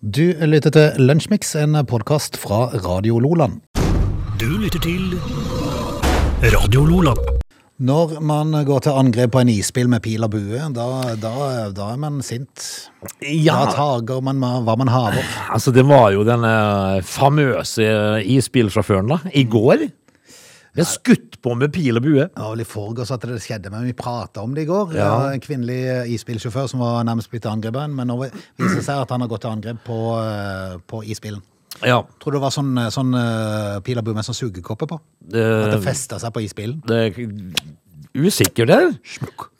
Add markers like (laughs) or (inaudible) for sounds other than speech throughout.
Du lytter til Lunsjmix, en podkast fra Radio Loland. Du lytter til Radio Loland. Når man går til angrep på en isbil med pil og bue, da, da, da er man sint. Ja, Da tager man hva man haver. altså det var jo den famøse isbilsjåføren da, i går. Det har skutt på med pil og bue. Det var vel i forgårs at det skjedde, men vi prata om det i går. Ja. En kvinnelig isbilsjåfør som var nærmest blitt angrepet, men nå viser det seg at han har gått til angrep på, eh, på isbilen. Ja, Tror du det var sånn, sånn eh, pil og bue med sånn sugekopper på? At det det, festa seg på isbilen? det er usikker der.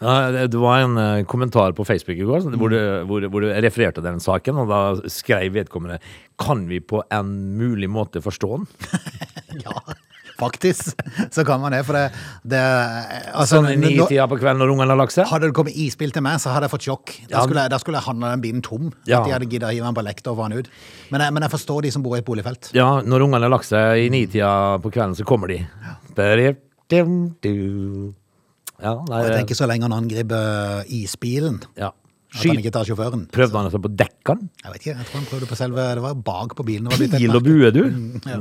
Ja, det- det var en eh, kommentar på Facebook i går hvor du, hvor, hvor du refererte den saken, og da skrev vedkommende Kan vi på en mulig måte forstå den? (laughs) Ja, faktisk. (laughs) Så kan man det. For det, det altså, Sånn i ni-tida på kvelden når ungene har lagt seg? Hadde det kommet isbil til meg, så hadde jeg fått sjokk. Da Ja. skulle jeg, da skulle jeg handla den bilen tom. Ja. At de hadde gidda å hive den på lekta og få den ut. Men jeg, men jeg forstår de som bor i et boligfelt. Ja, når ungene har lagt seg i nitida på kvelden, så kommer de. Ja, Og nei, jeg tenker så lenge han angriper isbilen, ja. At han ikke tar sjåføren. prøvde han altså på dekkene? Jeg vet ikke, jeg tror han prøvde på selve Det var bak på bilen. Det var litt Pil og bue, du?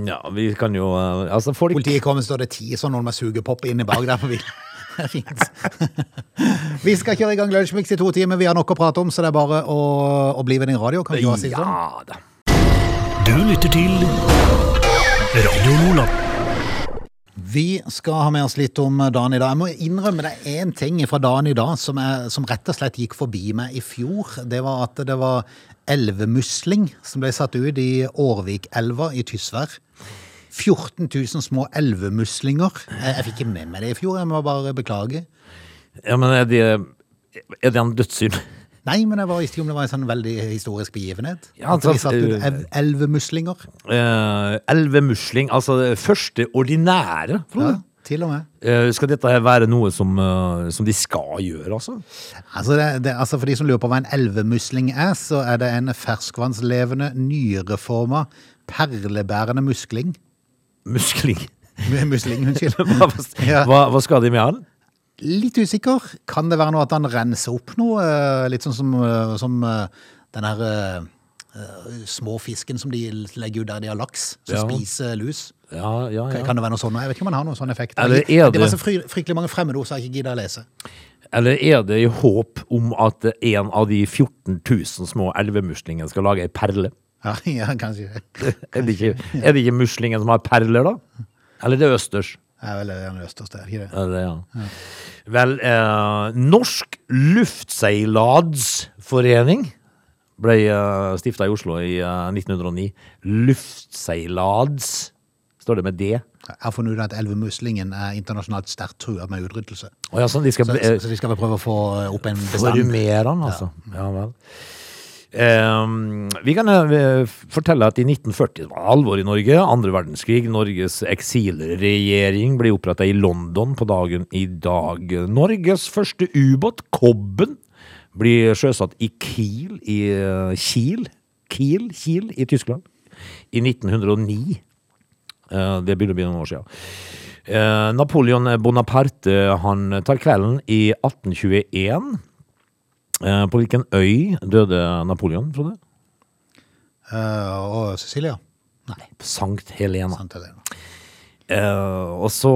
Ja, vi kan jo eh, Altså, folk Politiet kommer, står det ti sånn noen med sugepop inni bak der på bilen. (laughs) Det er fint. (laughs) Vi skal kjøre i gang Lunsjmix i to timer. Vi har nok å prate om, så det er bare å, å bli ved din radio. Kan ikke si sånn? Ja da. Du lytter til Radio Lola. Vi skal ha med oss litt om dagen i dag. Jeg må innrømme det er én ting fra dagen i dag som, er, som rett og slett gikk forbi meg i fjor. Det var at det var elvemusling som ble satt ut i Årvikelva i Tysvær. 14 000 små elvemuslinger. Jeg fikk ikke med meg det i fjor, jeg må bare beklage. Ja, men er det, er det en dødssynd? Nei, men jeg var ikke om det var en sånn veldig historisk begivenhet. Ja, altså, satt ut øh, elvemuslinger. Uh, Elvemusling, altså det første ordinære, Ja, til og med. Eh, skal dette være noe som, eh, som de skal gjøre, altså? Altså, det, det, altså For de som lurer på hva en elvemusling er, så er det en ferskvannslevende, nyreforma, perlebærende muskling. Muskling. (laughs) Musling, unnskyld. (laughs) Hva, hva, skal de med han? Litt usikker. Kan det være noe at han renser opp noe? eh, Litt sånn som, eh, som eh, den her eh, eh, små fisken som de legger ut der de har laks, som Ja. spiser lus. Ja, ja, ja. Kan det være noe sånt? Jeg vet ikke om han har noen sånn effekt. Det, det var så fry, fryktelig mange fremmedord så jeg ikke gidder å lese. Eller er det i håp om at en av de 14 000 små elvemuslingene skal lage ei perle? Ja, (laughs) ja kanskje. Er det, ikke, er det ikke muslingen som har perler, da? Eller det er østers? Jeg er vel den er det ikke det? Ja, ja. Vel, eh, Norsk Luftseiladsforening ble eh, stifta i Oslo i eh, 1909. Luftseilads, står det med D. Jeg har funnet ut at elvemuslingen er internasjonalt sterkt trua med utryddelse. Oh, ja, sånn, de skal Så, så, så de skal vel prøve å få opp en bestand. Formere den, altså. Ja, vel. Ehm, vi kan eh, fortelle at i 1940 var det alvor i Norge. Andre verdenskrig. Norges eksilregjering ble oppretta i London på dagen i dag. Norges første ubåt, Kobben, blir sjøsatt i Kiel i eh, Kiel, Kiel, Kiel i Tyskland i 1909. Eh, Det begynner å bli noen år siden. Eh, Napoleon Bonaparte han tar kvelden i 1821. Eh, På hvilken øy døde Napoleon, Frode? Uh, og Cecilia? Nei, Sankt Helena. Sankt Helena. Eh, og så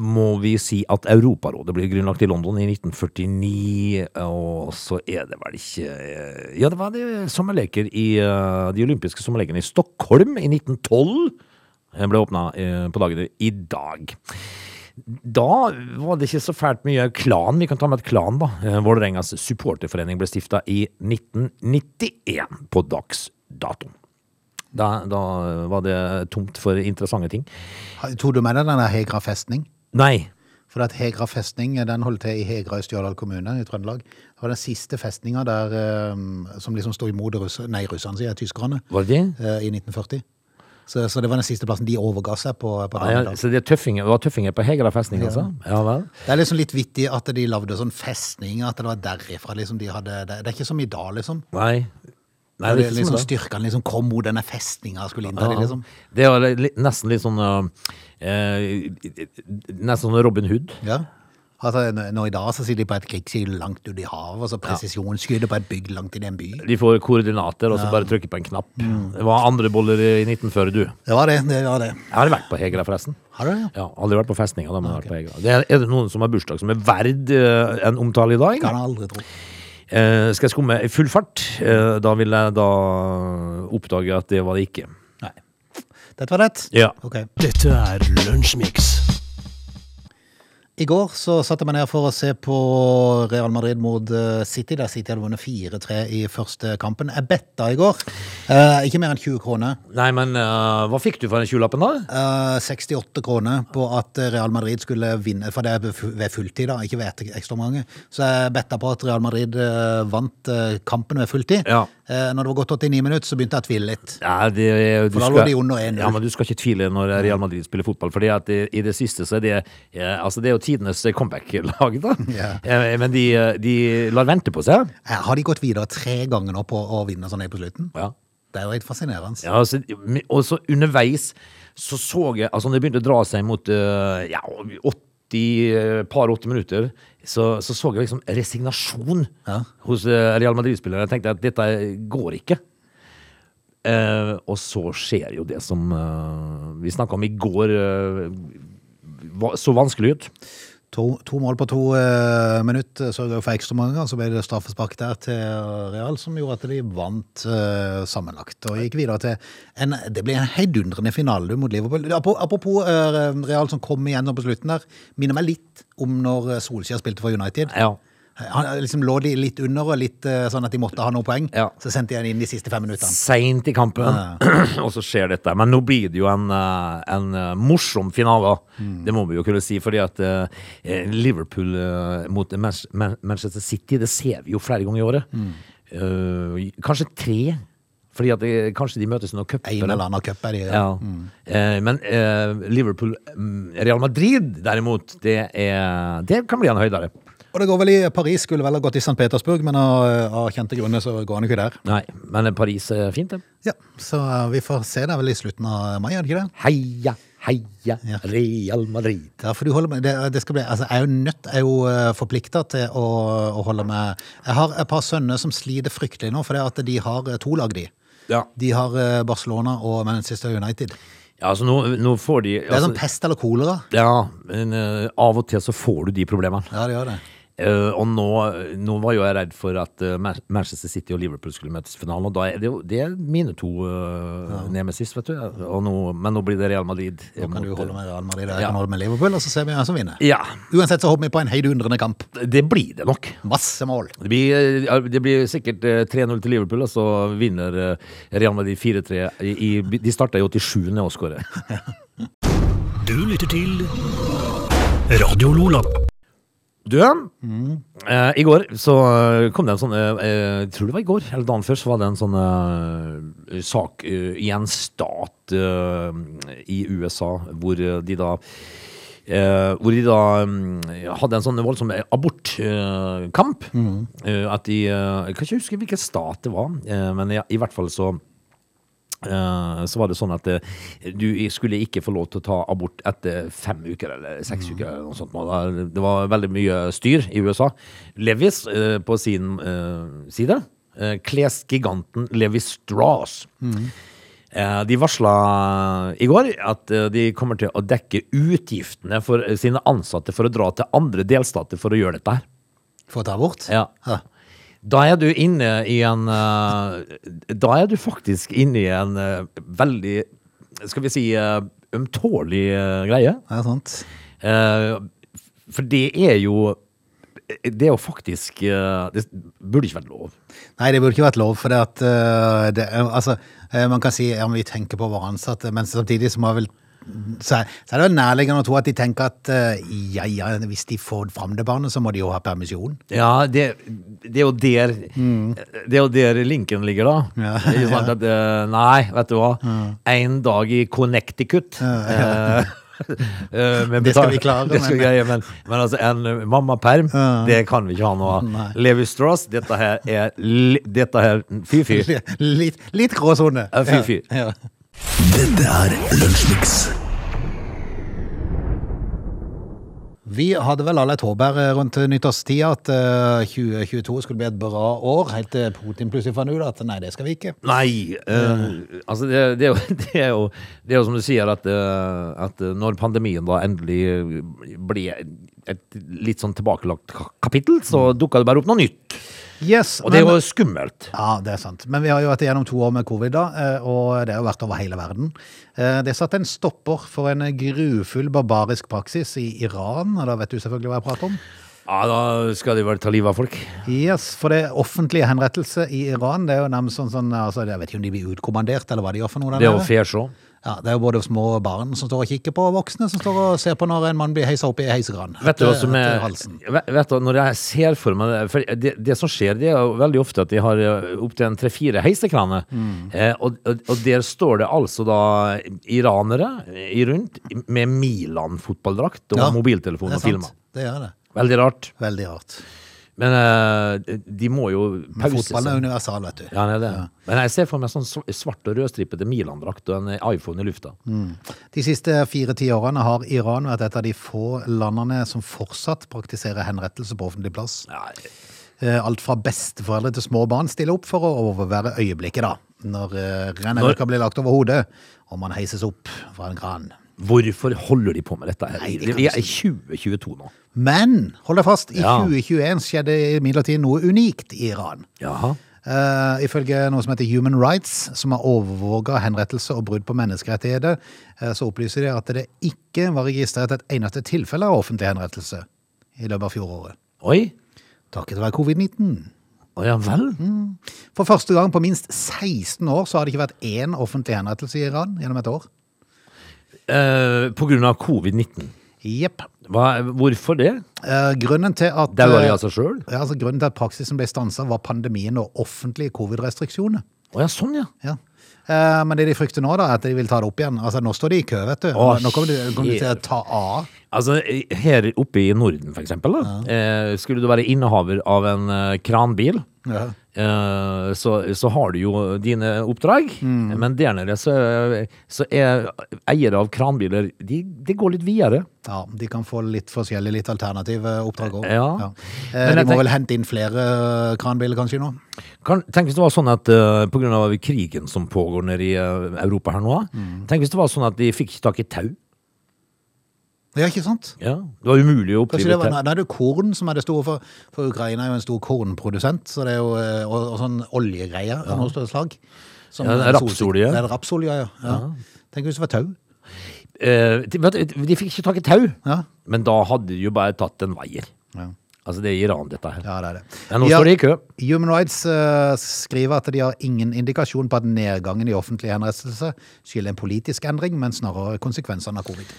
må vi si at Europarådet ble grunnlagt i London i 1949. Og så er det vel ikke uh, Ja, det var det sommerleker i uh, de olympiske sommerlekene i Stockholm i 1912. Den ble åpna på dagen i dag. Da var det ikke så fælt mye klan. Vi kan ta med et klan, da. Eh, Vålerengas supporterforening ble stifta i 1991 på dags dato. Da, da var det tomt for interessante ting. Tok du med deg denne Hegra festning? Nei. For at Hegra festning den holdt til i Hegra i Stjørdal kommune i Trøndelag. Det var den siste festninga der eh, som liksom sto imot russ nei, russerne, sier tyskerne, Var det eh, i 1940. Så, så det var den siste plassen de overga seg på. på Ja, ja, så det, er tøffinger, det var tøffinger på Hegra festning, altså? Ja vel. Det er liksom litt vittig at de lagde sånn festning, at det var derifra liksom de hadde Det, det er ikke som i dag, liksom. Nei. Nei, det er liksom sånn. Styrkene liksom kom mot denne festninga skulle innta Ja. de, liksom. Det var nesten litt sånn uh, eh, Nesten sånn Robin Hood. Ja. Altså, nå i dag så sitter de på et krigsskip langt ute i havet, og så presisjonsskyter på et bygg langt inn i en by. De får koordinater, og så bare trykker på en knapp. Det var andre boller i 1940, du. Det var det, det var det. Jeg har vært på Hegra, forresten. Har du det? Ja, Aldri vært på festninga, da, men vært på Hegra. Det er, er det noen som har bursdag som er verd eh, en omtale i dag? Kan jeg aldri tro. Eh, skal jeg skumme i full fart? Eh, da vil jeg da oppdage at det var det ikke. Nei. Dette var rett? Ja. Ok. Dette er Lunsjmix. I går så satte jeg meg ned for å se på Real Madrid mot eh, City. Der City hadde vunnet 4-3 i første kampen. Jeg betta i går. Eh, ikke mer enn 20 kroner. Nei, men uh, hva fikk du for den 20-lappen, da? Eh, 68 kroner på at Real Madrid skulle vinne, for det er ved- fulltid, da, ikke ved ekstraomganger. Så jeg betta på at Real Madrid eh, vant kampen ved fulltid. Ja. Når det var gått 89 minutter, så begynte jeg å tvile litt. Ja, det, du For da lå de under 1-0. Ja, men du skal ikke tvile når Real Madrid spiller fotball, at i det siste så er det Altså, det er jo tidenes comeback-lag, da. Eh, Men de, de lar vente på seg. Eh, Har de gått videre tre ganger nå på å vinne sånn helt på slutten? Ja. Det er jo helt fascinerende. Ja, altså, og så underveis så så jeg Altså, når det begynte å dra seg mot eh, ja, 80, eh, par 80 minutter, så, så så jeg liksom resignasjon Ja. hos eh, Real Madrid-spillerne. Jeg tenkte at dette går ikke. Eh, og så skjer jo det som eh, vi snakka om i går, eh, så vanskelig ut. To, to mål på to uh, minutter sørga for ekstraomganger. Så ble det straffespark der til Real, som gjorde at de vant uh, sammenlagt. Og gikk videre til en Det ble en heidundrende finale mot Liverpool. Apropos, eh, Real som kom igjen på slutten der. Minner meg litt om når Solskjær spilte for United. Ja. Han liksom lå de litt under, og litt eh, sånn at de måtte ha noen poeng. Ja. Så sendte jeg han inn de siste fem minuttene. Seint i kampen, (clears throat) og så skjer dette. Men nå blir det jo en, eh, en eh, morsom finale, det må vi jo kunne si. Fordi at eh, Liverpool eh, mot Man- Man- Manchester City, det ser vi jo flere ganger i året. Mm. kanskje tre. Fordi at det, kanskje de møtes i noen cuper. En eller annen cup er de. Ja. Eh, men eh, Liverpool mm, Real Madrid, derimot, det, er, det kan bli en høydere. Og det går vel i Paris, skulle vel ha gått i St. Petersburg, men av, av kjente grunner så går han ikke der. Nei, men Paris er fint, det. Ja, Så eh, vi får se det vel i slutten av mai, er det ikke det? Heia, heia Ja. Real Madrid. Ja, for du holder med, det, det skal bli, altså jeg er jo nødt, jeg er jo forplikta til å, å holde med Jeg har et par sønner som sliter fryktelig nå, for det at de har eh, to lag, de. Ja. De har eh, Barcelona og Manchester United. Ja, altså nå, nå får de Det er altså, sånn pest eller kolera. Ja, men uh, av og til så får du de problemene. Ja, det gjør det. Eh, og nå, nå var jo jeg redd for at uh, Manchester City og Liverpool skulle møtes i finalen, og da er det jo det er mine to uh, nemesis, vet du. Og nå, men nå blir det Real Madrid. Nå kan mot, du holde med Real Madrid, og Ja. kan holde med Liverpool, og så ser vi hvem som vinner. Ja, Uansett så håper vi på en heidundrende kamp. det blir det nok. Masse mål. Det blir, det blir sikkert eh, 3-0 til Liverpool, og så vinner Real Madrid 4-3. I, i, de starta jo 87. å skåre. (laughs) Du lytter til Radio Lola. Du, eh, i går så eh, kom det en sånn eh, Jeg tror det var i går, eller dagen før, så var det en sånn eh, sak eh, i en stat eh, i USA hvor eh, de da eh, hvor de da mm, hadde en sånn voldsom abortkamp. Eh, at de eh, Jeg kan ikke huske hvilken stat det var, eh, men i, i hvert fall så Eh, så var det sånn at eh, du skulle ikke få lov til å ta abort etter fem uker eller seks uker. eller noe sånt. Det var veldig mye styr i USA. Levis eh, på sin eh, side, eh, klesgiganten Levis Strauss, eh, de varsla i går at eh, de kommer til å dekke utgiftene for eh, sine ansatte for å dra til andre delstater for å gjøre dette her. For å ta abort? Ja. Ja. Da er du inne i en uh, Da er du faktisk inne i en uh, veldig Skal vi si ømtålig eh, greie. Det er sant. For det er jo Det er jo faktisk Det burde ikke vært lov. Nei, det burde ikke vært lov, for det at det, altså, Man kan si ja, men vi tenker på våre ansatte, men samtidig så må vel så så er det nærliggende å tro at de tenker at uh, ja, ja, hvis de får fram det barnet, så må de jo ha permisjon. Ja, det, det er jo der Det er jo der linken ligger, da. Mm. Ja. Sant? At, uh, nei, vet du hva. En dag i Connecticut. Ja, (laughs) med Det skal vi klare, Det skal men- greie, men, men altså, en mammaperm, Ja. det kan vi ikke ha noe av. Levi Strauss, dette her er li- Dette her Fy-fy. Litt, litt gråsone. Fy-fy. fy. Ja. Dette er Lunsjmix. Vi hadde vel alle et håp her eh, rundt nyttårstida at eh, 2022 skulle bli et bra år, helt til Putin plutselig fant ut at nei, det skal vi ikke. Nei, eh, altså det, det, er jo, (laughs) det, er jo, det er jo som du sier, at, eh, at når pandemien da endelig blir et litt sånn tilbakelagt ka- kapittel, så dukker det bare opp noe nytt. Yes, Og det er jo skummelt. Ja, det er sant. Men vi har jo vært igjennom to år med covid, da, eh, og det har jo vært over hele verden. Eh, Det satte en stopper for en grufull barbarisk praksis i Iran, og da vet du selvfølgelig hva jeg prater om. Ja, da skal de vel ta livet av folk. Yes, for det er offentlige henrettelse i Iran, det er jo nærmest sånn, sånn altså, Jeg vet ikke om de blir utkommandert, eller hva de gjør for noe Det er jo fair show. Ja, det er jo både små barn som står og kikker på, og voksne som står og ser på når en mann blir heisa opp i heisekran. Vet du hva som er vet, du, Når jeg ser for meg det For det, det som skjer, det er jo veldig ofte at de har opptil en tre-fire heisekraner. Mm. Eh, og, og, og der står det altså da iranere i rundt med Milan-fotballdrakt og Ja, mobiltelefon og er filmer. Det gjør det. Veldig rart. Veldig rart. Men uh, de må jo pause Fotball er universal, vet du. Ja, det er det. Men jeg ser for meg sånn svart og rødstripete Milan-drakt og en iPhone i lufta. De siste fire-ti årene har Iran vært et av de få landene som fortsatt praktiserer henrettelse på offentlig plass. Ja, Eh, Alt fra besteforeldre til små barn stiller opp for å overvære øyeblikket, da. Når uh, renneløkka blir lagt over hodet, og man heises opp fra en kran. Hvorfor holder de på med dette? her? Nei, det Vi er i 2022 nå. Men hold deg fast, i Ja. 2021 skjedde imidlertid noe unikt i Iran. Jaha. Uh, ifølge noe som heter Human Rights, som har overvåka henrettelse og brudd på menneskerettigheter, uh, så opplyser de at det ikke var registrert et eneste tilfelle av offentlig henrettelse i løpet av fjoråret. Oi. Takket være covid-19. Å ja vel? For første gang på minst 16 år så har det ikke vært én offentlig henrettelse i Iran gjennom et år. Eh, på grunn av covid-19. Jepp. Hvorfor det? Uh, grunnen til at Daua de altså sjøl? Uh, altså grunnen til at praksisen ble stansa, var pandemien og offentlige covid-restriksjoner. Oh, ja, sånn ja. Ja. Uh, men det de frykter nå, da, er at de vil ta det opp igjen. Altså, Nå står de i kø, vet du. Oh, nå kommer de, kommer de til å ta av. Altså, her oppe i Norden, for eksempel, da, eh, skulle du være innehaver av en eh, kranbil, Ja. Eh, så, så har du jo dine oppdrag. Mm. Men der nede så, så er eiere av kranbiler De, de går litt videre. Ja, de kan få litt forskjellige, litt alternative oppdrag òg. Ja. Ja. De må tenk- vel hente inn flere eh, kranbiler kanskje nå? Kan, tenk hvis det var sånn at uh, av krigen som pågår nede i eh, Europa her nå, Mm. tenk hvis det var sånn at de fikk tak i tau. Ja, ikke sant? Ja, det var umulig å Kanskje det var, det er jo korn som er det store, for, for Ukraina er jo en stor kornprodusent, så det er jo, eh, og, og sånn oljegreier av noe større slag. Som Ja, rapsolje. Det er rapsolje, ja. ja. Tenk hvis det var tau. Eh, de, de fikk ikke tak i tau, Ja. men da hadde de jo bare tatt en veier. Ja. Altså, det er Iran, dette her. ja, det er det. Ja, nå står de i kø. Human Rights uh, skriver at de har ingen indikasjon på at nedgangen i offentlig henrettelse skylder en politisk endring, men snarere konsekvensene av covid.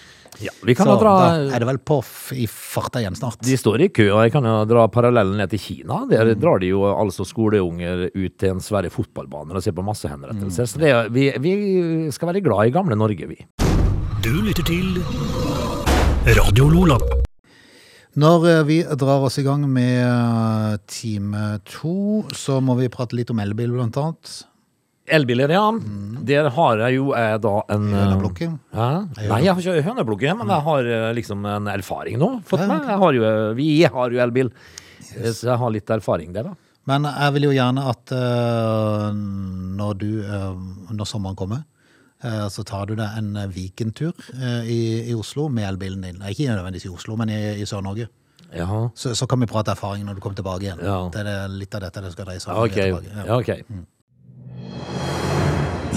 Ja, vi kan Så dra da er det vel på f i farta igjen snart. De står i kø, og jeg kan jo dra parallellen ned til Kina. Der Mm. drar de jo altså skoleunger ut til en svære fotballbane og ser på masse henrettelser. Mm. Så det, vi, vi skal være glad i gamle Norge, vi. Du lytter til Radio Lola. Når eh, vi drar oss i gang med eh, time to, så må vi prate litt om elbil, blant annet. Elbiler, ja. Der har jeg jo jeg da en Høneblokken? Ja. Nei, jeg har ikke høneblokken, men jeg har eh, liksom en erfaring nå. Fått. Jeg har jo, eh, vi har jo elbil, yes. så jeg har litt erfaring der, da. Men jeg vil jo gjerne at uh, når du, uh, når sommeren kommer, eh, så tar du deg en Viken-tur eh, i, i Oslo med elbilen din. Ikke nødvendigvis i Oslo, men i, i Sør-Norge. Så, så kan vi prate erfaring når du kommer tilbake igjen. Ja. Det er litt av dette det skal dreie seg om. Ok. når er tilbake. Ja, okay. Mm.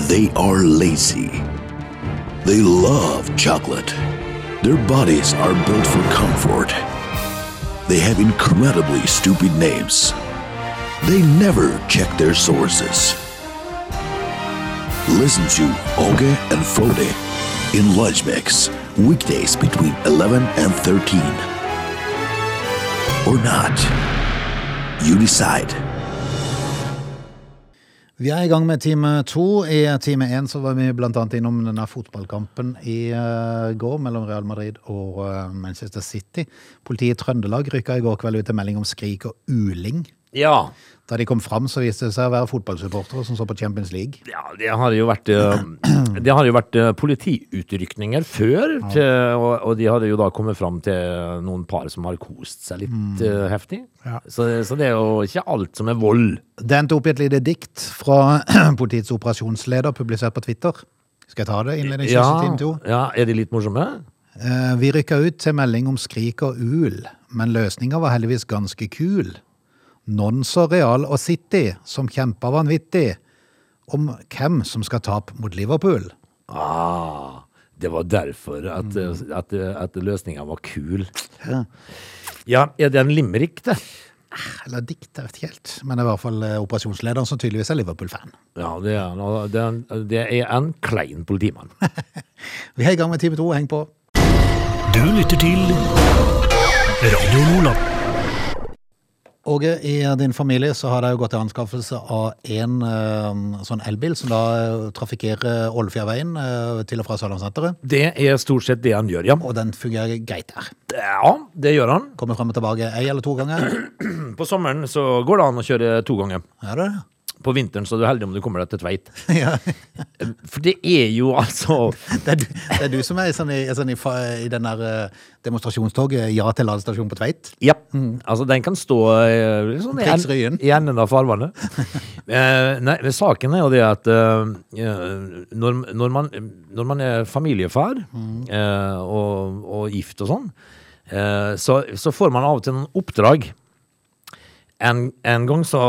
They are lazy. They love chocolate. Their bodies are built for comfort. They have incredibly stupid names. They never check their sources. Listen to Oge and Frode in Lunch Mix, weekdays between 11 and 13. Or not. You decide. Vi er i gang med time to. I time én så var vi annet innom denne fotballkampen i eh, går mellom Real Madrid og eh, Manchester City. Politiet i Trøndelag rykka i går kveld ut en melding om skrik og uling Ja. Da de kom fram, så viste det seg å være fotballsupportere som så på Champions League. Ja, det har jo vært, eh, (clears throat) det har jo vært eh, politiutrykninger før, til, og, og de hadde jo da kommet fram til noen par som har kost seg litt eh, heftig. Ja. Så, så det er jo ikke alt som er vold. Det endte opp i et lite dikt fra (clears throat) politiets operasjonsleder, publisert på Twitter. Skal jeg ta det innledningsvis Ja, ja, er de litt morsomme? Vi rykka ut til melding om skrik og ul, men løsninga var heldigvis ganske kul. Nonso Real og City, som kjemper vanvittig om hvem som skal tape mot Liverpool. Ah, det var derfor at, at, at løsninga var kul. Ja. Ja, er det en limerick, det? Eller dikt, jeg vet ikke helt. Men det er i hvert fall eh, operasjonslederen som tydeligvis er Liverpool-fan. Ja, det er, det er, en- det er en klein politimann. (laughs) Vi er i gang med time 2, heng på. Du lytter til Radio Lola. Åge, i din familie så har det jo gått til anskaffelse av en eh, sånn elbil som da eh, trafikkerer Ålefjærveien eh, til og fra Sørlandssenteret. Det er stort sett det han gjør, ja. Og den fungerer greit der. Ja, det gjør han. Kommer frem og tilbake ei eller to ganger. (clears throat) På sommeren så går det an å kjøre to ganger. Ja, det er det. På vinteren så er du heldig om du kommer deg til Tveit. (laughs) Ja. For det er jo altså (laughs) Det er, du, det er du som er sånn i, sånn i, i den der eh, demonstrasjonstoget Ja til ladestasjon på Tveit? Ja. Altså, den kan stå eh, sånn, i, en, i enden av farvannet. (laughs) eh, nei, saken er jo det at eh, når, når, man, når man er familiefar eh, og, og gift og sånn, eh, så, så får man av og til noen oppdrag. En, en gang så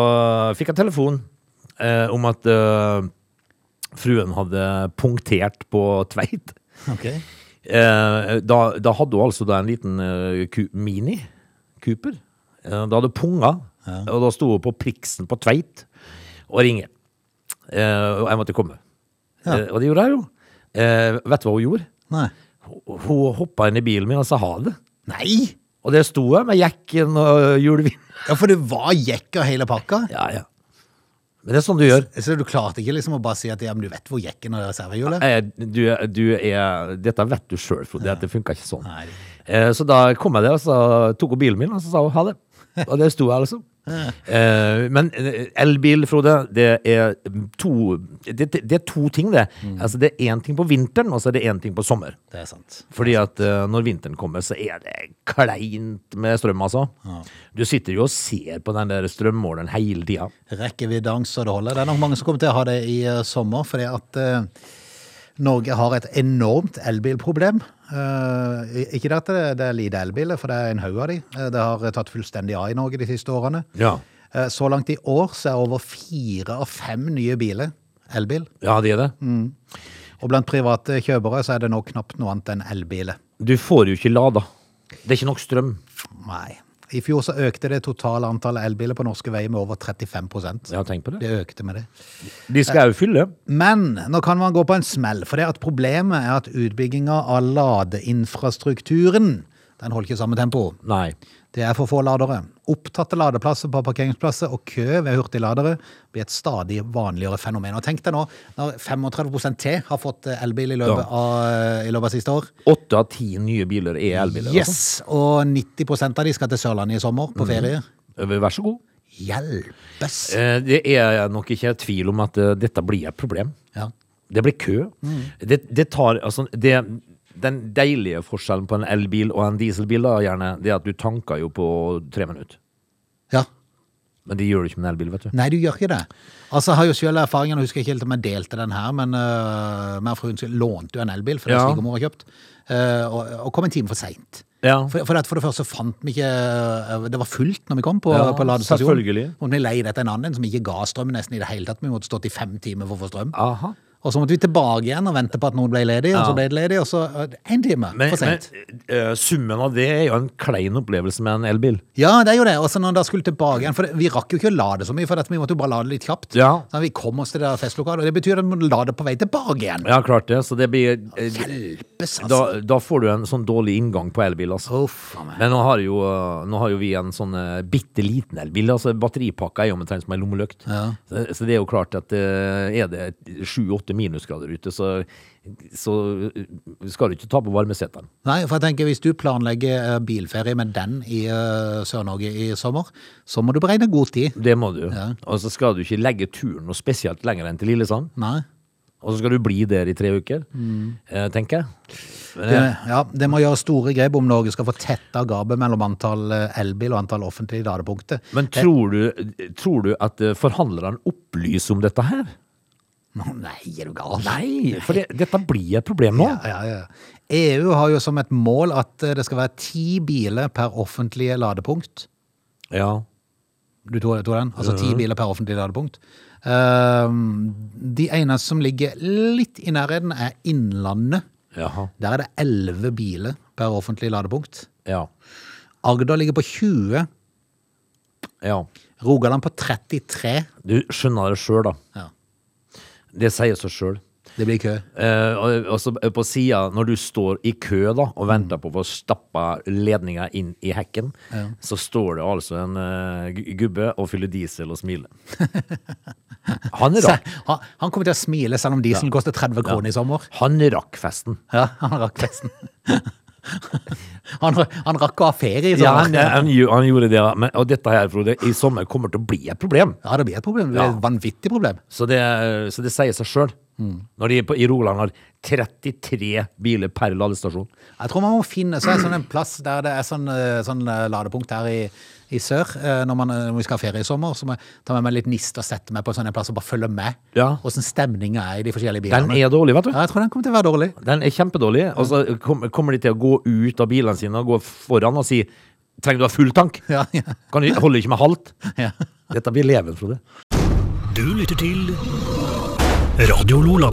fikk jeg telefon eh, om at eh, fruen hadde punktert på Tveit. Okay. Eh, da, da hadde hun altså da en liten eh, ku, Mini Cooper. Eh, da hadde hun punga, og da sto hun på priksen på Tveit og ringer. Eh, og jeg måtte komme. Ja. Og det gjorde jeg jo. Eh, vet du hva hun gjorde? Nei. Hun, hun hoppa inn i bilen min og sa ha det. Nei! Og der sto jeg med jekken og hjulvin. Ja, for det var jekk og hele pakka. Ja, ja. Men det er sånn du gjør. Så du klarte ikke liksom å bare si at ja, men du vet hvor jekken og reservehjulet Eh, Du, er- du er, dette vet du sjøl, Frode, Ja. det funka ikke sånn. Nei. Eh, Så da kom jeg der, og så tok hun bilen min, og så sa hun ha det. Og der sto jeg, altså. Eh, Men eh, elbil, Frode, det er to Det, det er to ting, det. Altså, det er én ting på vinteren, og så er det én ting på sommer. Det er sant. Fordi at eh, når vinteren kommer, så er det kleint med strøm, altså. Du sitter jo og ser på den der strømmåleren hele tida. Rekkeviddeangst så det holder. Det er nok mange som kommer til å ha det i uh, sommer, fordi at eh, Norge har et enormt elbilproblem. Eh, ikke det at det, det er lite elbiler, for det er en haug av de. Eh, det har tatt fullstendig av i Norge de siste årene. Ja. Eh, så langt i år så er over fire av fem nye biler elbil. ja, de er det. Og blant private kjøpere så er det nå knapt noe annet enn elbiler. Du får jo ikke lada. Det er ikke nok strøm. Nei. I fjor så økte det totale antallet elbiler på norske veier med over 35% Ja, tenk på det. Det økte med det. De skal jo fylle. Men nå kan man gå på en smell, for det at problemet er at utbygginga av ladeinfrastrukturen den holder ikke samme tempo. Nei. Det er for få ladere. Opptatte ladeplasser på parkeringsplasser og kø ved hurtigladere blir et stadig vanligere fenomen. Og tenk deg nå, når 35 til har fått eh, elbil i løpet, av, i løpet av siste år. Åtte av ti nye biler er elbiler. altså. Yes! Og 90 av de skal til Sørlandet i sommer, på ferie. Mm. Vær så god. Hjelpes! Eh, Det er nok ikke tvil om at dette blir et problem. Ja. Det blir kø. Det, det tar altså det, Den deilige forskjellen på en elbil og en dieselbil da, gjerne, det er at du tanker jo på tre minutter. ja. Men det gjør du ikke med en elbil, vet du. Nei, du gjør ikke det. Altså, Jeg har jo selv erfaringen, og husker ikke helt om jeg delte den her, men uh, meg og fruen lånte jo en elbil, for det Ja. er svigermor har kjøpt, uh, og, og kom en time for seint. Ja. For, for, det, for det første fant vi ikke eh, Det var fullt når vi kom på, Ja, på ladestasjonen. selvfølgelig. Og vi leide etter en annen som ikke ga strøm nesten i det hele tatt. Vi måtte stått i fem timer for å få strøm. Aha. Og så måtte vi tilbake igjen og vente på at noen ble ledig, og så ble det ledig, og så én time Men, for men seint. eh, summen av det er jo en klein opplevelse med en elbil. Ja, det er jo det. Og så når han da skulle tilbake igjen, for vi rakk jo ikke å lade så mye, for dette, vi måtte jo bare lade litt kjapt. Ja. Så vi kom oss til det festlokalet, og det betyr at vi må lade på vei tilbake igjen. Ja, klart det. Så det blir eh, Hjelpes, da, altså. da får du en sånn dårlig inngang på elbil, altså. Oh. Men nå har, jo, nå har jo vi en sånn uh, bitte liten elbil. altså Batteripakka er jo omtrent som en lommelykt. Ja. Så, så det er jo klart at uh, er det sju-åtte minusgrader ute, så, så skal du ikke ta på varmeseteren. Nei, for jeg tenker hvis du planlegger eh, bilferie med den i eh, Sør-Norge i sommer, så må du beregne god tid. Det må du. Ja. Og så skal du ikke legge turen noe spesielt lenger enn til Lillesand. Nei. Og så skal du bli der i tre uker, mm. tenker jeg. Men, Det, eh, ja, det må gjøre store grep om Norge skal få tetta gapet mellom antall eh, elbil og antall offentlige ladepunkter. men tror, du, tror du at eh, forhandlerne opplyser om dette her? Nei, er du gal? Nei, for det, dette blir et problem nå. Ja, ja, ja. EU har jo som et mål at eh, det skal være ti biler per offentlige ladepunkt. Ja. Du tror, tror den? Altså ti biler per offentlig ladepunkt. Ehm, de eneste som ligger litt i nærheten, er Innlandet. Jaha. Der er det elleve biler per offentlig ladepunkt. Ja. Agder ligger på 20. ja. Rogaland på 33. Du skjønner det sjøl, da. Ja. Det sier seg sjøl. Det blir kø. Eh, og, og så på sida, når du står i kø da, og venter på å få stappa ledninga inn i hekken, så står det altså en uh, gubbe og fyller diesel og smiler. (laughs) Han rakk, han, han kommer til å smile selv om dieselen koster 30 kroner i sommer. han rakk festen. Ja, (laughs) han rakk festen. Han, han rakk å ha ferie i Ja, sommer. han, han, han gjorde det, men, og dette her, Frode, i sommer kommer til å bli et problem. Ja, det blir et problem. Det blir et vanvittig problem. Så det, så det sier seg sjøl. Når de på, i Rogaland har 33 biler per ladestasjon. Jeg tror man må finne så sånn en plass der det er sånn, eh, sånn eh, ladepunkt her i, i sør. eh, Når, man, når vi skal ha ferie i sommer, så må jeg ta med meg litt nist og sette meg på en sånn en plass og bare følge med. Ja. Hvordan stemninga er i de forskjellige Den er dårlig, vet du. Ja, jeg tror den kommer til å være dårlig. Den er kjempedårlig. Og så kommer de til å gå ut av bilene sine og gå foran og si Trenger du ha full tank? Ja, ja, Kan du holder ikke med halvt? ja. Dette blir leven, Frode. Du lytter til Radio Lola.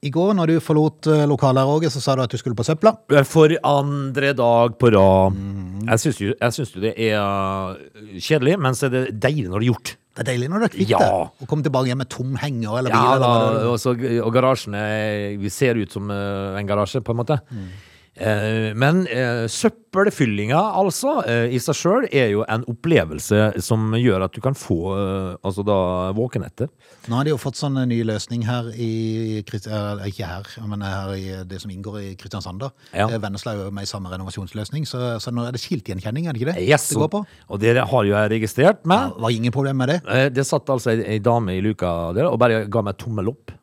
I går når du forlot eh, lokalet Roger, så sa du at du skulle på søpla. For andre dag på rad. Jeg syns jo, jo det er uh, kjedelig, men så er det deilig når det er gjort. Det er deilig når du er kvitt Ja. det. Å komme tilbake hjem med tom henger eller bil. Ja, eller da, eller er. og, så, og garasjen er, vi ser ut som en garasje, på en måte. Eh, men uh, søppelfyllinga, altså, eh, i seg sjøl er jo en opplevelse som gjør at du kan få eh, altså da våkenetter. Nå har de jo fått sånn ny løsning her i eh, Ikke her, men her i det som inngår i Kristiansand. da. Ja. Eh, Vennesla er jo med i samme renovasjonsløsning, så, så nå er det skiltgjenkjenning, er det ikke det? Yes, det går på? og det har jo jeg registrert. Ja, var ingen problem med det? eh, det satt altså ei dame i luka der og bare ga meg tommel opp.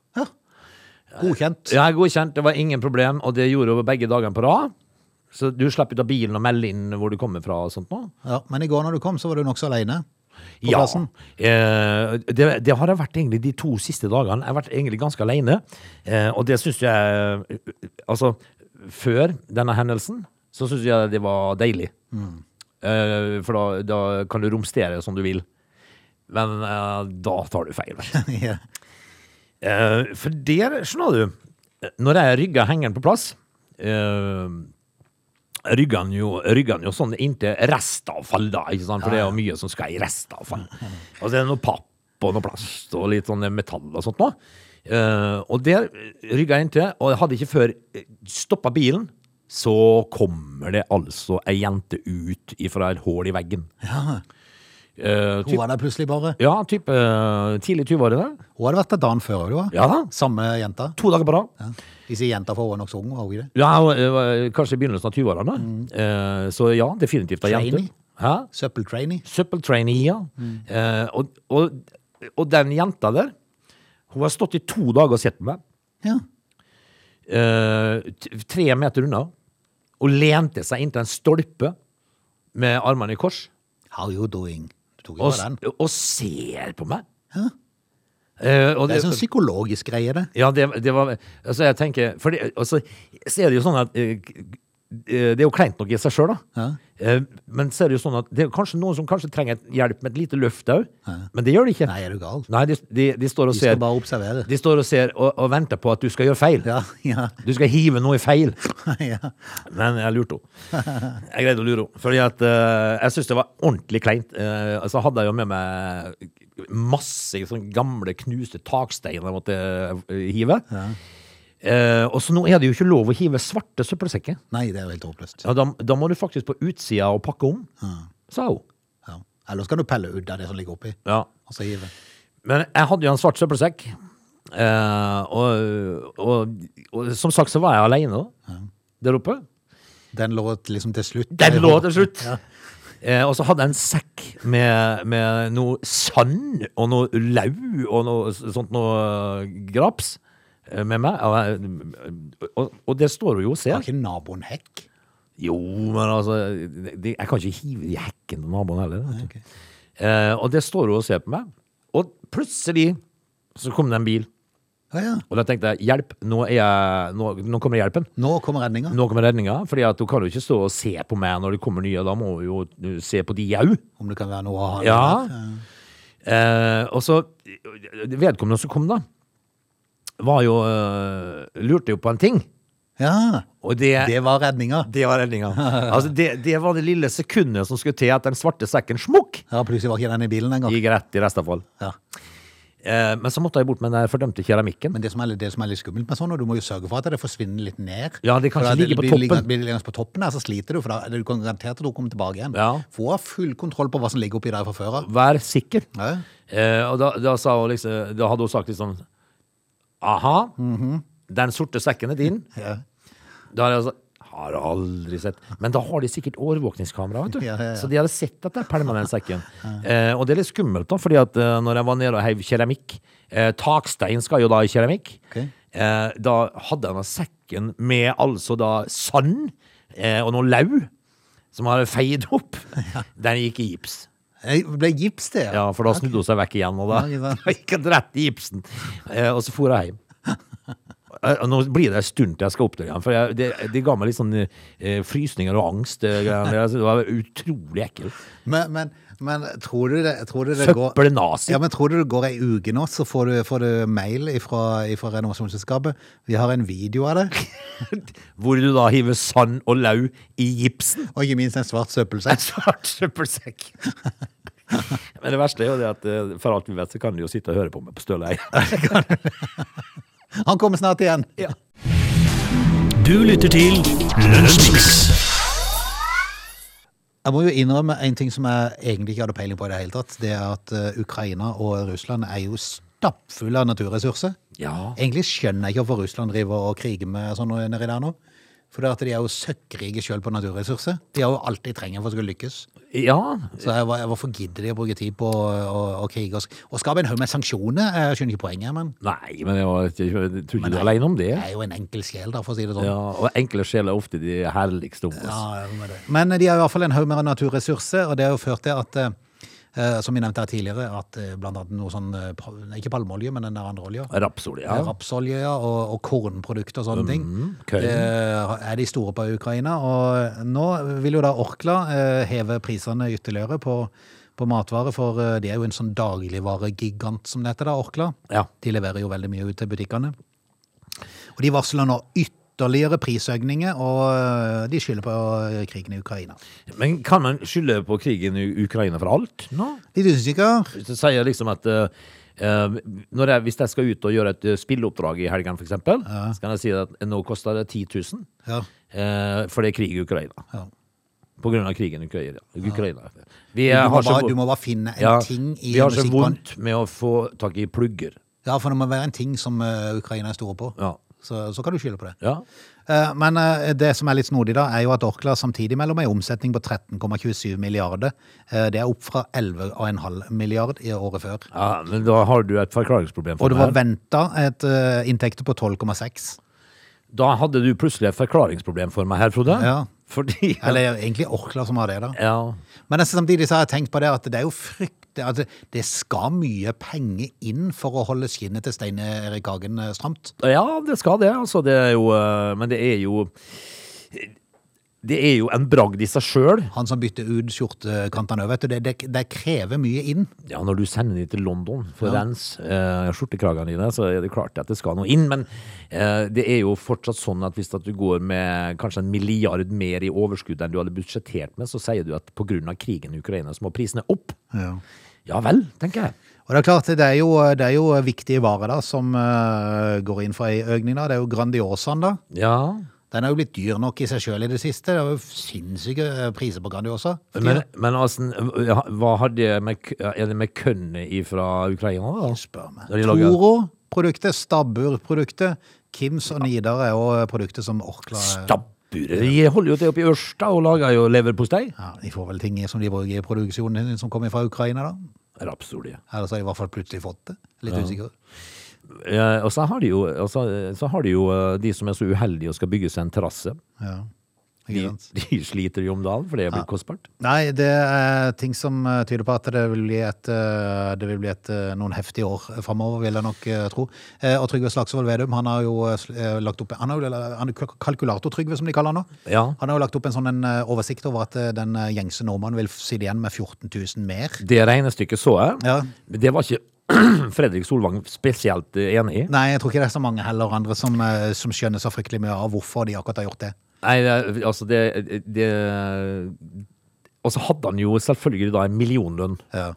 Ja. Godkjent. Er godkjent, det var ingen problem, og det gjorde hun begge dagene på rad. Så du slapp ut av bilen og melde inn hvor du kommer fra og sånt nå? Ja, men i går når du kom, så var du nokså aleine på Ja. Eh, det, det har jeg vært egentlig de to siste dagene. Jeg har vært egentlig ganske alene. Eh, og det syns jeg eh, Altså, før denne hendelsen, så syns jeg det var deilig. Eh, for da, da kan du romstere som du vil. Men eh, da tar du feil. (laughs) Ja. Eh, for der, skjønner du, når jeg rygger hengeren på plass eh, Rygger han jo, rygger han jo sånn inntil restavfall, da. Ikke sant? For det er jo mye som skal i restavfall. Og så er det noe papp og noe plast og litt sånn metall og sånt noe. Eh, og der rygga jeg inntil, og jeg hadde ikke før stoppa bilen. Så kommer det altså ei jente ut ifra et hull i veggen. Ja. Eh, Hun var der plutselig bare. ja, type uh, tidlig 20-årene. Hun hadde vært der dagen før, òg, var. Ja da. Samme jenta. To dager på rad. Ja. De sier jenta for hun er nokså ung, var hun ikke det? Ja, hun, kanskje i begynnelsen av 20-årene. Eh, så ja, definitivt ei jente. Søppeltrainee. Søppeltrainee, ja. Eh, og, og, og den jenta der, hun har stått i to dager og sett på meg. Ja. tre meter unna. Og lente seg inntil en stolpe med armene i kors. How you doing? Tok Og, den. og ser på meg. Ja. Eh, og Det er sånn psykologisk greie, det. Ja, det, det var Altså, jeg tenker For det, altså, så er det jo sånn at eh, Det er jo kleint nok i seg sjøl, da. Ja. Eh, Men så er det jo sånn at det er kanskje noen som kanskje trenger hjelp med et lite løft òg. Men det gjør de ikke. Nei, er du gal? Nei, de, de, de står og De skal ser bare observere. De står og ser og, og venter på at du skal gjøre feil. Ja, ja, Du skal hive noe i feil. (laughs) ja. Men jeg lurte henne. Jeg greide å lure henne. Fordi at uh, jeg syns det var ordentlig kleint. Uh, så hadde jeg jo med meg masse sånn gamle, knuste taksteiner jeg måtte uh, hive. Eh, og så nå er det jo ikke lov å hive svarte søppelsekker. Nei, det er jo helt håpløst. Ja, da, da må du faktisk på utsida og pakke om, sa hun. Ja. Ellers kan du pelle ut av det som ligger oppi, Ja. og så hive. Men jeg hadde jo en svart søppelsekk. Eh, og, og, og som sagt så var jeg alene ja. der oppe. Den lå liksom til slutt. Den lå til slutt! Eh, og så hadde jeg en sekk med, med noe sand og noe lau og noe sånt noe graps eh, med meg. Og, og, det står hun jo og Har ser. ikke naboen hekk? Jo, men altså de, Jeg kan ikke hive i hekken til naboen heller. vet du. Eh, og det står hun og ser på meg. Og plutselig så kom det en bil. Ja, ja. Og da tenkte jeg hjelp, nå, jeg, nå, nå kommer hjelpen. Nå kommer redninga. Nå kommer redninga. fordi at hun kan jo ikke stå og se på meg når det kommer nye. Da må hun jo uh, se på de au. Om det kan være noe å ha Ja. der. Eh, og så Vedkommende som kom, da, var jo eh, Lurte jo på en ting. Ja, det, det var redninga. det var redninga. altså, det, det var det lille sekundet som skulle til at den svarte sekken smukk Ja, plutselig var ikke den i bilen engang. gikk rett i restavfall. Ja. Eh, men så måtte jeg bort med den fordømte keramikken. Men det som, er, litt- det som er litt skummelt med sånn, og du må jo sørge for at det forsvinner litt ned. Ja, det kan For ikke ligge på blir toppen. Blir det liggende på toppen her, så sliter du, for da er du kan garantert at du kommer tilbake igjen. Ja. Få full kontroll på hva som ligger oppi der fra før av. Vær sikker. Ja. Eh, og da, da, liksom, da hadde hun sagt liksom Aha, den sorte sekken er din. (laughs) Ja. Da har jeg altså har aldri sett. Men da har de sikkert overvåkningskamera, vet du. Ja, ja, ja. Så de hadde sett at det er pælma den sekken. (laughs) Eh, og det er litt skummelt, da, fordi at eh, når jeg var nede og heiv keramikk eh, Takstein skal jo da i keramikk. Okay. Eh, da hadde han sekken med altså da sand eh, og noe lau som hadde feid opp. (laughs) Den gikk i gips. Det ble gips, det. Ja, for da snudde hun seg vekk igjen, og da, (laughs) gikk hun rett i gipsen. Eh, og så for jeg hjem. Eh, Nå blir det en stund til jeg skal opp der igjen, for jeg, det, det ga meg litt sånn eh, frysninger og angst. Det, greiene der. Altså, det var utrolig ekkelt. Men, men, men tror du det, tror du det går Søppelnazi. ja, men tror du det går ei uke nå, så får du, får du mail fra renovasjonsselskapet? Vi har en video av det, (laughs) Hvor du da hiver sand og lau i gipsen. og ikke minst en svart En søppelsekk. svart søppelsekk. (laughs) Men det verste er jo det at eh, for alt vi vet, så kan de jo sitte og høre på meg på Støleie. (laughs) Han kommer snart igjen. Ja. Du lytter til Lunsjmix. Jeg må jo innrømme en ting som jeg egentlig ikke hadde peiling på i det hele tatt. Det er at eh, Ukraina og Russland er jo stappfulle av naturressurser. Ja. Egentlig skjønner jeg ikke hvorfor Russland driver og kriger med sånn nedi der nå. For de er jo søkkrike sjøl på naturressurser. De har jo alt de trenger for å skulle lykkes. ja. Så jeg, hvorfor gidder de å bruke tid på å, krige og, og skape en haug med sanksjoner? Jeg skjønner ikke poenget, men Nei, men jeg, var, jeg, jeg tror ikke du er aleine om det. det er jo en enkel sjel, da, for å si det sånn. Ja, og enkle sjeler er ofte de herligste om oss. Ja. Men de har i hvert fall en haug med naturressurser, og det har jo ført til at eh, eh, som vi nevnte her tidligere, at eh, blant annet noe sånn eh, Ikke palmeolje, men den der andre olja. Rapsolje, Ja. Rapsolje og, og kornprodukter og sånne ting. køy. Er de store på Ukraina. Og nå vil jo da Orkla eh, heve prisene ytterligere på, på matvarer, for eh, de er jo en sånn dagligvaregigant som det heter, da, Orkla. Ja. De leverer jo veldig mye ut til butikkene. Og de varsler nå ytterligere prisøkninger, og eh, de skylder på eh, krigen i Ukraina. Men kan man skylde på krigen i Ukraina for alt nå? Litt usikker. Jeg sier liksom at når jeg, Hvis jeg skal ut og gjøre et eh, spilleoppdrag i helgen, f.eks., eksempel så kan jeg si at nå koster det 10 000, Ja. uh, for det er krig i Ukraina. Ja. På grunn av krigen i Ukraina. Ukraina. Vi Du, må har så bare, vo- du må bare finne en ja, ting i vi har så vondt med å få tak i plugger. Ja, for det må være en ting som Ukraina er store på. Ja. Så, så kan du skylde på det. Ja. Eh, Men eh, det som er litt snodig da, er jo at Orkla samtidig melder om en omsetning på 13,27 milliarder. Eh, Det er opp fra 11,5 milliard i året før. ja, men da har du et forklaringsproblem for Og det var venta et inntekter på 12,6. Da hadde du plutselig et forklaringsproblem for meg her, Frode. Ja. Fordi Eller egentlig Orkla som har det, da. Ja. Men altså, samtidig så har jeg tenkt på det at det er jo frykt at det, det skal mye penger inn for å holde skinnet til Stein Erik Hagen eh, stramt. Ja, det skal det. Altså, det er jo eh, Men det er jo Det er jo en bragd i seg sjøl. Han som bytter ut skjortekantene òg. Det, det, det krever mye inn. Ja, når du sender dem til London for rens, eh, skjortekragene dine, så er det klart at det skal noe inn. Men eh, det er jo fortsatt sånn at hvis at du går med kanskje en milliard mer i overskudd enn du hadde budsjettert med, så sier du at pga. krigen i Ukraina så må prisene opp. Ja. Ja vel, tenker jeg. Og det er klart, det er jo, det er jo viktige varer da, som uh, går inn for ei økning. da. Det er jo Grandiosaen, da. Ja. Den er jo blitt dyr nok i seg sjøl i det siste. Det er jo sinnssyke eh, priser på Grandiosa. også. Men, men altså, hva hadde med, er det med kønnet fra Ukraina, da? Spør meg. Når de lager- Toro produktet, Stabbur-produktet. Kims og Nidar er jo produkter som Orkla Stabbur? De holder jo til oppe i Ørsta og lager jo leverpostei. ja, De får vel ting som de bruker i produksjonen som kommer fra Ukraina, da. Rapsolje. Eller så har de i hvert fall plutselig fått det. Litt usikker. Ja, og så har de jo, så, så har de, jo eh, de som er så uheldige og skal bygge seg en terrasse. Ja. De, (laughs) de sliter jo om dagen, for det er blitt kostbart. Nei, det er ting som eh, tyder på at det vil bli, et, eh, det vil bli et, eh, noen heftige år framover, vil jeg nok tro. Og Trygve Slagsvold Vedum han har jo lagt opp Han er jo kalkulator-Trygve, som de kaller han nå. Ja. Han har jo lagt opp en sånn en oversikt over at den gjengse nordmannen vil sitte igjen med 14 000 mer. Det regnestykket så jeg. Ja. Det var ikke (clears throat) Fredrik Solvang spesielt enig i. Nei, jeg tror ikke det er så mange heller andre som, som skjønner så fryktelig mye av hvorfor de akkurat har gjort det. Nei, det, altså det, det Og så hadde han jo selvfølgelig da en millionlønn Ja,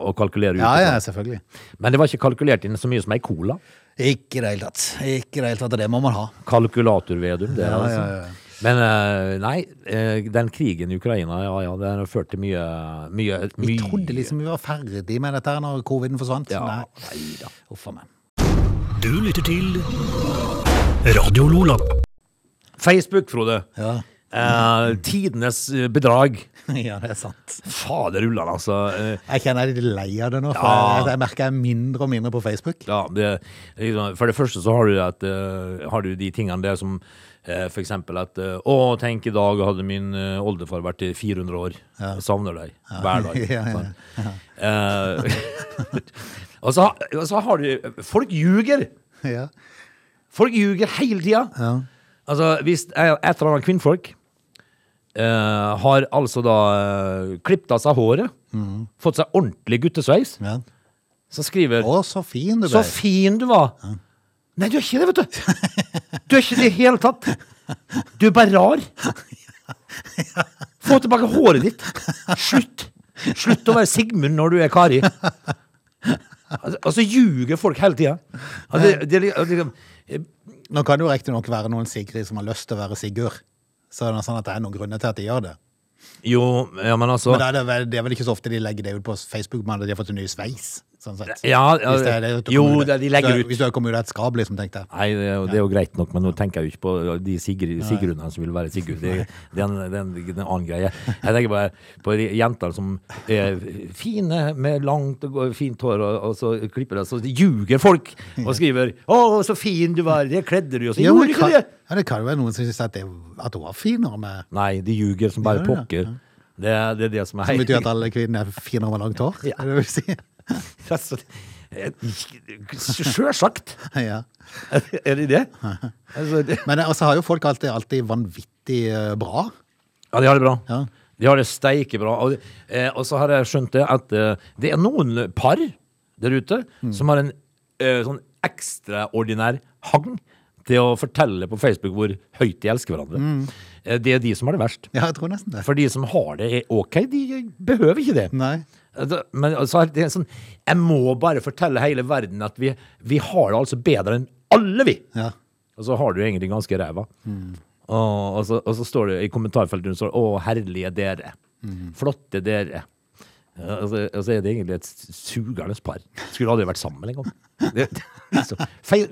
å kalkulere ut. ja, ja selvfølgelig. Men det var ikke kalkulert inn så mye som ei cola. Ikke i det hele tatt. Ikke i det hele tatt, og det må man ha. Kalkulator-Vedum, det. Ja, altså. ja, ja. Men eh, nei, eh, den krigen i Ukraina, ja ja, den har ført til mye Mye, Vi trodde liksom vi var ferdig med dette her når coviden forsvant. Ja, Nei. nei da. Uff a meg. Du lytter til Radio Lola. Facebook, Frode. Ja. Eh, tidenes bedrag. (laughs) ja, det er sant. Fader ullan, altså. Eh, Jeg kjenner jeg er litt lei av det nå, for Ja. jeg, jeg merker jeg er mindre og mindre på Facebook. Ja, det, liksom, for det første så har du, at, uh, har du de tingene der som uh, for eksempel at uh, Å, tenk i dag hadde min oldefar vært i 400 år. Jeg savner deg hver (laughs) dag. Ja, ja? Eh, (laughs) og, så, og så har du Folk ljuger! Ja. Folk ljuger hele tida. Ja. Altså, hvis et eller annet kvinnfolk eh, har altså da uh, klippet av seg håret, fått seg ordentlig guttesveis, ja. så skriver Å, så fin du Så fin du var! Nei, du er ikke det, vet du. Du er ikke det i det hele tatt. Du er bare rar. Få tilbake håret ditt. Slutt. Slutt å være Sigmund når du er Kari. Altså, altså ljuger folk hele tida. Altså, er Nå kan det jo riktignok være noen Sigrid som har lyst til å være Sigurd. Så er det sånn at det er noen grunner til at de gjør det. jo, ja, men altså Men det er vel, det er vel ikke så ofte de legger det ut på Facebook, men at de har fått en ny sveis. Sånn sett. Ja, ja, Hvis det er det, jo, ut- det, de legger hvis ut Hvis du har kommet ut av et skap, liksom, tenkte jeg. Nei, det er, jo, det er jo greit nok, men nå tenker jeg jo ikke på de Sigrid, Sigrunene som vil være Sigurd. Det, det, er en, det, er en, en annen greie. Jeg tenker bare på de jenter som er fine med langt og fint hår, og, og så klipper de, så ljuger folk og skriver 'Å, så fin du var, det kledde du jo', så Ja, gjorde du ikke det. ja, det kan jo være noen som syns at, at hun var finere med Nei, de ljuger som bare pokker. Det, det er det som er Som betyr at alle kvinner er finere med langt hår? Ja. Er det vil si? (laughs) Altså, eh, Sjølsagt (laughs) ja. er det det. (laughs) Altså, det. Men også har jo folk alltid, alltid vanvittig eh, bra. Ja, de har det bra. Ja. De har det steike bra. Og, eh, og så har jeg skjønt det at eh, det er noen par der ute Mm. som har en eh, sånn ekstraordinær hang til å fortelle på Facebook hvor høyt de elsker hverandre. Mm. Eh, det er de som har det verst. Ja, jeg tror nesten det. For de som har det er ok, de behøver ikke det. Nei. Altså, Men altså, det er sånn, jeg må bare fortelle hele verden at vi, vi har det altså bedre enn alle, vi. Ja. Og så har du egentlig ganske ræva. Og, og, så, og så står det i kommentarfeltet så, 'Å, herlige dere'. Flotte dere. Og så, er det egentlig et sugende par. Skulle aldri vært sammen engang. Det,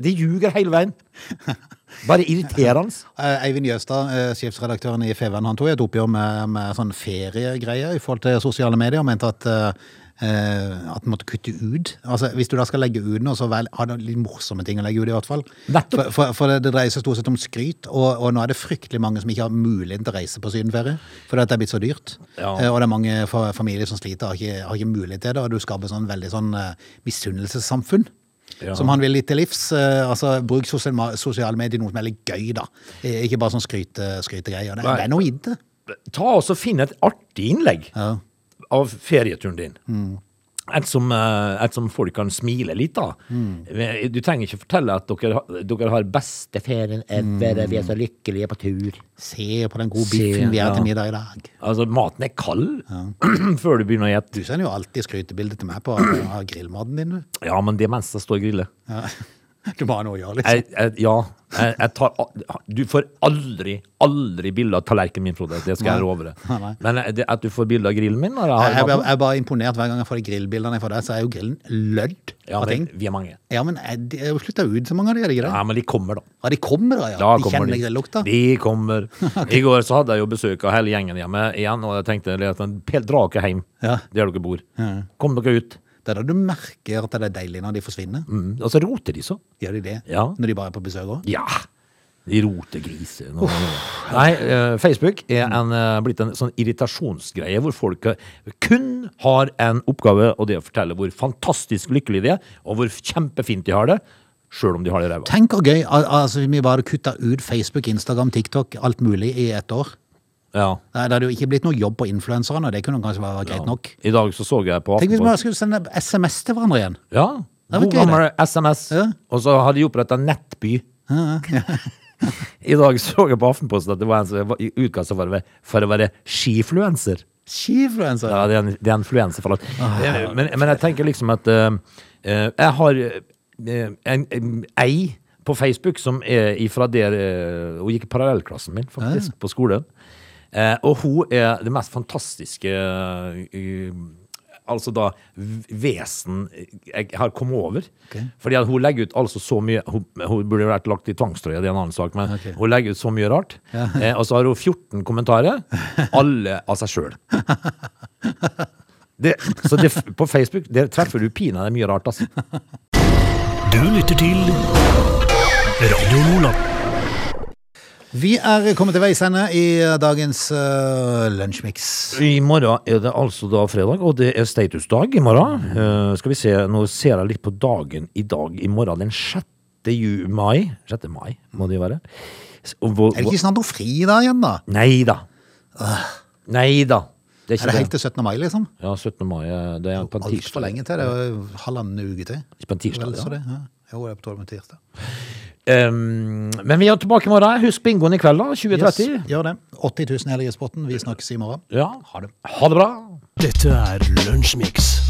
de ljuger hele veien. Bare irriterende. (laughs) Eh, Eivind Jøstad, eh, sjefsredaktøren i Feven, han tok et oppgjør med, med sånn feriegreier i forhold til sosiale medier, og mente at eh, at man måtte kutte ut. Altså, Hvis du da skal legge ut noe, så vel, ha litt morsomme ting å legge ut, i hvert fall. For, for, for det, det dreier seg stort sett om skryt, og, og nå er det fryktelig mange som ikke har muligheten til å reise på sydenferie, fordi det er blitt så dyrt. Ja. Eh, og det er mange familier som sliter, har ikke, har ikke mulighet til det, og du skaper sånn veldig sånn uh, misunnelsessamfunn. Ja. Som han vil litt til livs. eh, altså, Bruk sosiale, medier noe som er litt gøy, da. Eh, Ikke bare sånn skryte, skrytegreier. Det, det er noe i det. Ta og finne Finn et artig innlegg Ja. Av ferieturen din. Et som, eh, et som folk kan smile litt av. Du trenger ikke fortelle at dere, dere har beste ferien ever, vi er så lykkelige på tur. Se på den gode biffen vi har ja. til middag i dag. Altså, maten er kald (clears throat) før du begynner å gjette. Du sender jo alltid skrytebilde til meg på (clears throat) grillmaten din. du. Ja, men det er mens jeg står og griller. Ja. (laughs) Du må ha noe å gjøre, liksom. Jeg, jeg, ja, Jeg, jeg tar, al- du får aldri, aldri bilde av tallerkenen min, Frode. Det skal jeg love deg. Nei. Men det, at du får bilde av grillen min når jeg har Jeg, jeg, jeg er bare imponert hver gang jeg får de grillbildene får deg, så er jo grillen lødd Ja, av ting. vi er mange. Ja, men er de er jo slutta ut så mange av de, er ikke det? Ja, men de kommer, da. Ja, de kommer da, ja. Da de kommer kjenner de. grillukta. De kommer. (laughs) I går så hadde jeg jo besøk av hele gjengen hjemme igjen, og jeg tenkte at dra dere hjem Ja. der dere bor. Kom dere ut. Det er da du merker at det er deilig når de forsvinner. Mm. Og så roter de så. Gjør de det? Ja. Når de bare er på besøk òg? Ja. De roter griser. Nå- Nei, eh, Facebook er en, eh, blitt en sånn irritasjonsgreie hvor folk eh, kun har en oppgave, og det er å fortelle hvor fantastisk lykkelige de er, og hvor kjempefint de har det, sjøl om de har det ræva. Tenk hvor gøy al- altså, vi bare kutta ut Facebook, Instagram, TikTok, alt mulig i ett år. Ja. Det hadde jo ikke blitt noe jobb på influenserne, det kunne kanskje være greit nok. I dag så så jeg på Tenk hvis vi bare skulle sende SMS til hverandre igjen. Ja, god gammel SMS. Og så hadde de oppretta Nettby. (laughs) I dag så jeg på Aftenposten at det var en som utga seg for, å være- skifluenser. Skifluencer. Ja, det er en, det er en fluenser, for Eh, Men, men jeg tenker liksom at eh, jeg har uh, en, en ei på Facebook som er ifra der uh, Hun gikk i parallellklassen min, faktisk, på skolen. Eh, og hun er det mest fantastiske eh, Altså da vesen jeg har kommet over. Okay. Fordi at hun legger ut altså så mye Hun, hun burde vært lagt i tvangstrøye, det er en annen sak, men okay. hun legger ut så mye rart. (laughs) Eh, og så har hun 14 kommentarer, alle av seg sjøl. Så det, på Facebook der treffer du pinadø mye rart, altså. Du lytter til Radio Lola. Vi er kommet til veis ende i dagens uh, lunsjmix. I morgen er det altså da fredag, og det er statusdag i morgen. Uh, skal vi se, nå ser jeg litt på dagen i dag. I morgen den 6. Mai. 6. mai må det jo være. Hvor- Er det ikke snart noe fri da igjen, da? Nei da. Nei da. Det er Er det helt til 17. mai, liksom? Ja, 17. mai. Det er på en Altfor tirsdag. lenge til. Det er halvannen uke til. På en tirsdag, Vel, ja. det, ja. Jo, det er på tirsdag. Um, men vi er tilbake i morgen. Husk bingoen i kveld, da. 2030. Yes, gjør det. 80 000 i. Vi snakkes i morgen. Ja. Ha det. Ha det bra. Dette er Lunsjmix.